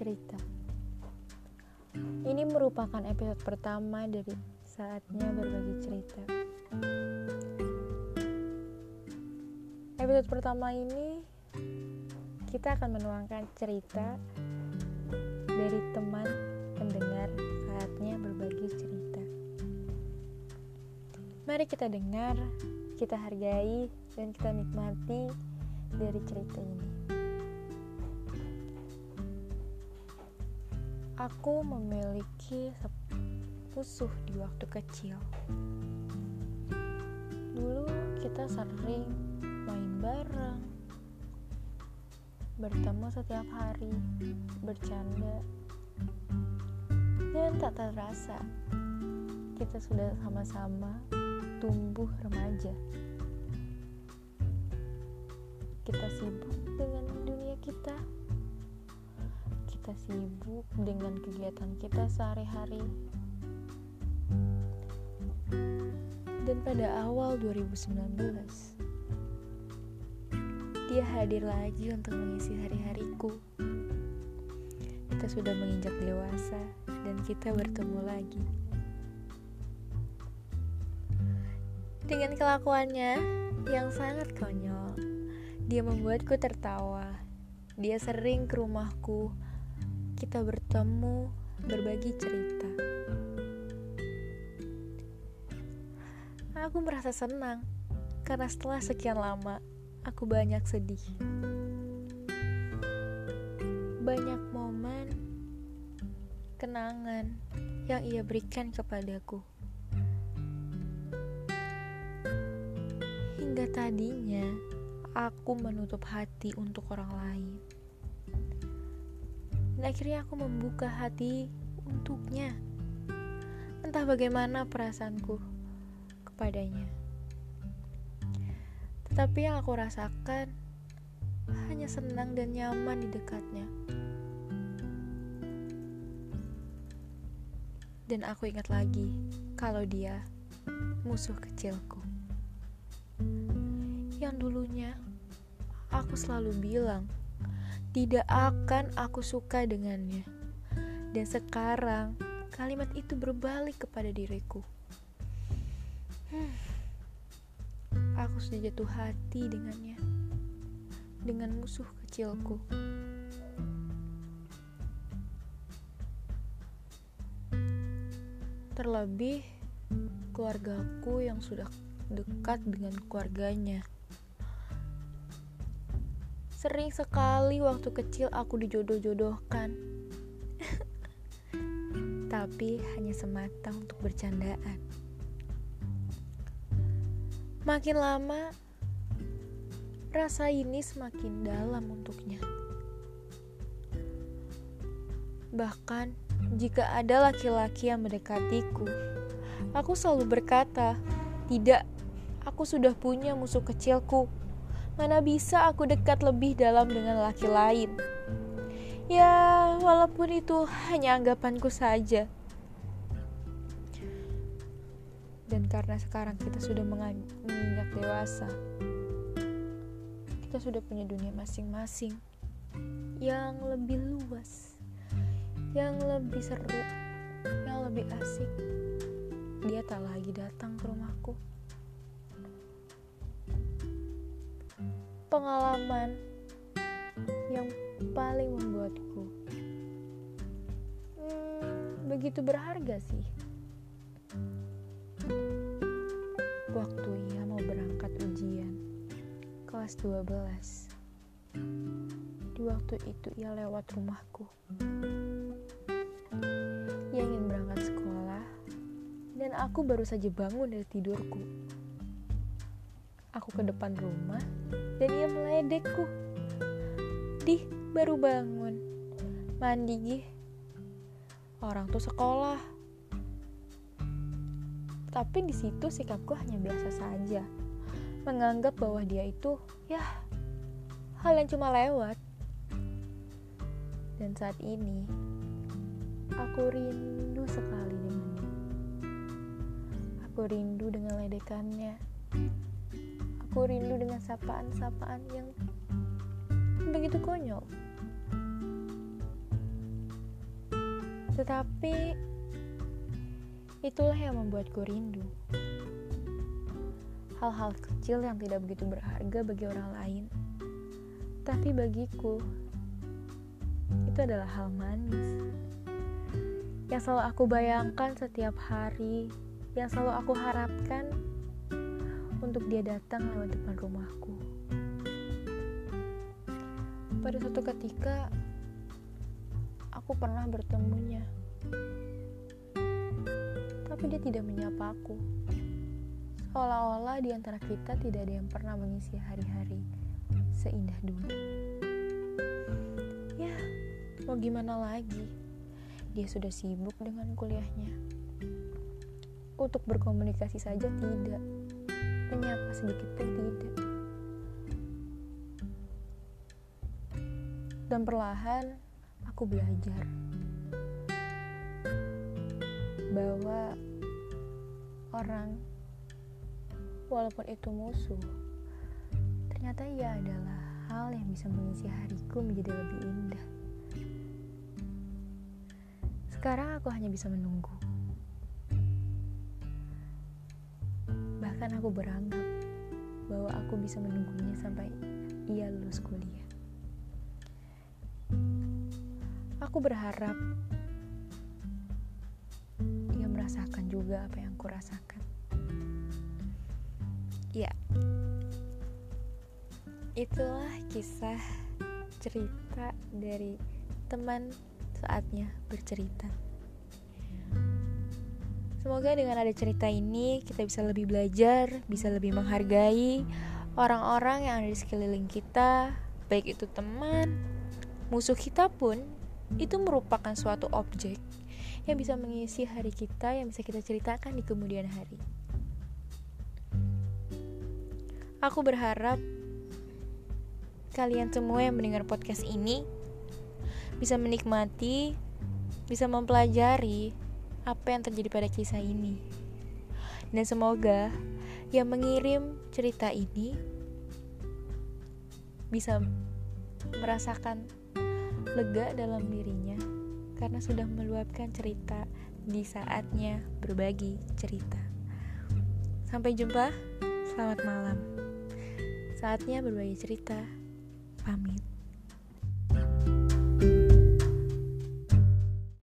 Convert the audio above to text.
cerita. Ini merupakan episode pertama dari saatnya berbagi cerita. Episode pertama ini kita akan menuangkan cerita dari teman pendengar saatnya berbagi cerita. Mari kita dengar, kita hargai, dan kita nikmati dari cerita ini. Aku memiliki musuh di waktu kecil. Dulu kita sering main bareng, bertemu setiap hari, bercanda, dan tak terasa kita sudah sama-sama tumbuh remaja. Kita sibuk dengan dunia kita kita sibuk dengan kegiatan kita sehari-hari. Dan pada awal 2019, dia hadir lagi untuk mengisi hari-hariku. Kita sudah menginjak dewasa dan kita bertemu lagi. Dengan kelakuannya yang sangat konyol, dia membuatku tertawa. Dia sering ke rumahku kita bertemu, berbagi cerita. Aku merasa senang karena setelah sekian lama aku banyak sedih. Banyak momen kenangan yang ia berikan kepadaku. Hingga tadinya aku menutup hati untuk orang lain dan akhirnya aku membuka hati untuknya. Entah bagaimana perasaanku kepadanya. Tetapi yang aku rasakan hanya senang dan nyaman di dekatnya. Dan aku ingat lagi kalau dia musuh kecilku. Yang dulunya aku selalu bilang tidak akan aku suka dengannya. Dan sekarang kalimat itu berbalik kepada diriku. Hmm, aku sudah jatuh hati dengannya, dengan musuh kecilku. Terlebih keluargaku yang sudah dekat dengan keluarganya. Sering sekali waktu kecil aku dijodoh-jodohkan. Tapi hanya semata untuk bercandaan. Makin lama, rasa ini semakin dalam untuknya. Bahkan jika ada laki-laki yang mendekatiku, aku selalu berkata, "Tidak, aku sudah punya musuh kecilku." Mana bisa aku dekat lebih dalam dengan laki lain? Ya, walaupun itu hanya anggapanku saja. Dan karena sekarang kita sudah menginjak dewasa, kita sudah punya dunia masing-masing yang lebih luas, yang lebih seru, yang lebih asik. Dia tak lagi datang ke rumahku. Pengalaman yang paling membuatku hmm, begitu berharga sih. Waktu ia mau berangkat ujian kelas 12. Di waktu itu ia lewat rumahku. Ia ingin berangkat sekolah dan aku baru saja bangun dari tidurku. Aku ke depan rumah dan ia meledekku. Dih, baru bangun. Mandi, gih. Orang tuh sekolah. Tapi di situ sikapku hanya biasa saja. Menganggap bahwa dia itu, ya, hal yang cuma lewat. Dan saat ini, aku rindu sekali dengannya. Aku rindu dengan ledekannya Aku rindu dengan sapaan-sapaan yang begitu konyol. Tetapi itulah yang membuatku rindu. Hal-hal kecil yang tidak begitu berharga bagi orang lain. Tapi bagiku, itu adalah hal manis. Yang selalu aku bayangkan setiap hari, yang selalu aku harapkan untuk dia datang lewat depan rumahku. Pada suatu ketika, aku pernah bertemunya. Tapi dia tidak menyapa aku. Seolah-olah di antara kita tidak ada yang pernah mengisi hari-hari seindah dulu. Ya, mau gimana lagi? Dia sudah sibuk dengan kuliahnya. Untuk berkomunikasi saja tidak. Menyapa sedikit pun tidak. Dan perlahan aku belajar bahwa orang walaupun itu musuh ternyata ia adalah hal yang bisa mengisi hariku menjadi lebih indah sekarang aku hanya bisa menunggu bahkan aku beranggap bahwa aku bisa menunggunya sampai ia lulus kuliah Aku berharap dia merasakan juga apa yang kurasakan. Ya, itulah kisah cerita dari teman saatnya bercerita. Semoga dengan ada cerita ini kita bisa lebih belajar, bisa lebih menghargai orang-orang yang ada di sekeliling kita, baik itu teman, musuh kita pun itu merupakan suatu objek yang bisa mengisi hari kita yang bisa kita ceritakan di kemudian hari. Aku berharap kalian semua yang mendengar podcast ini bisa menikmati, bisa mempelajari apa yang terjadi pada kisah ini. Dan semoga yang mengirim cerita ini bisa merasakan lega dalam dirinya karena sudah meluapkan cerita di saatnya berbagi cerita. Sampai jumpa, selamat malam. Saatnya berbagi cerita. Pamit.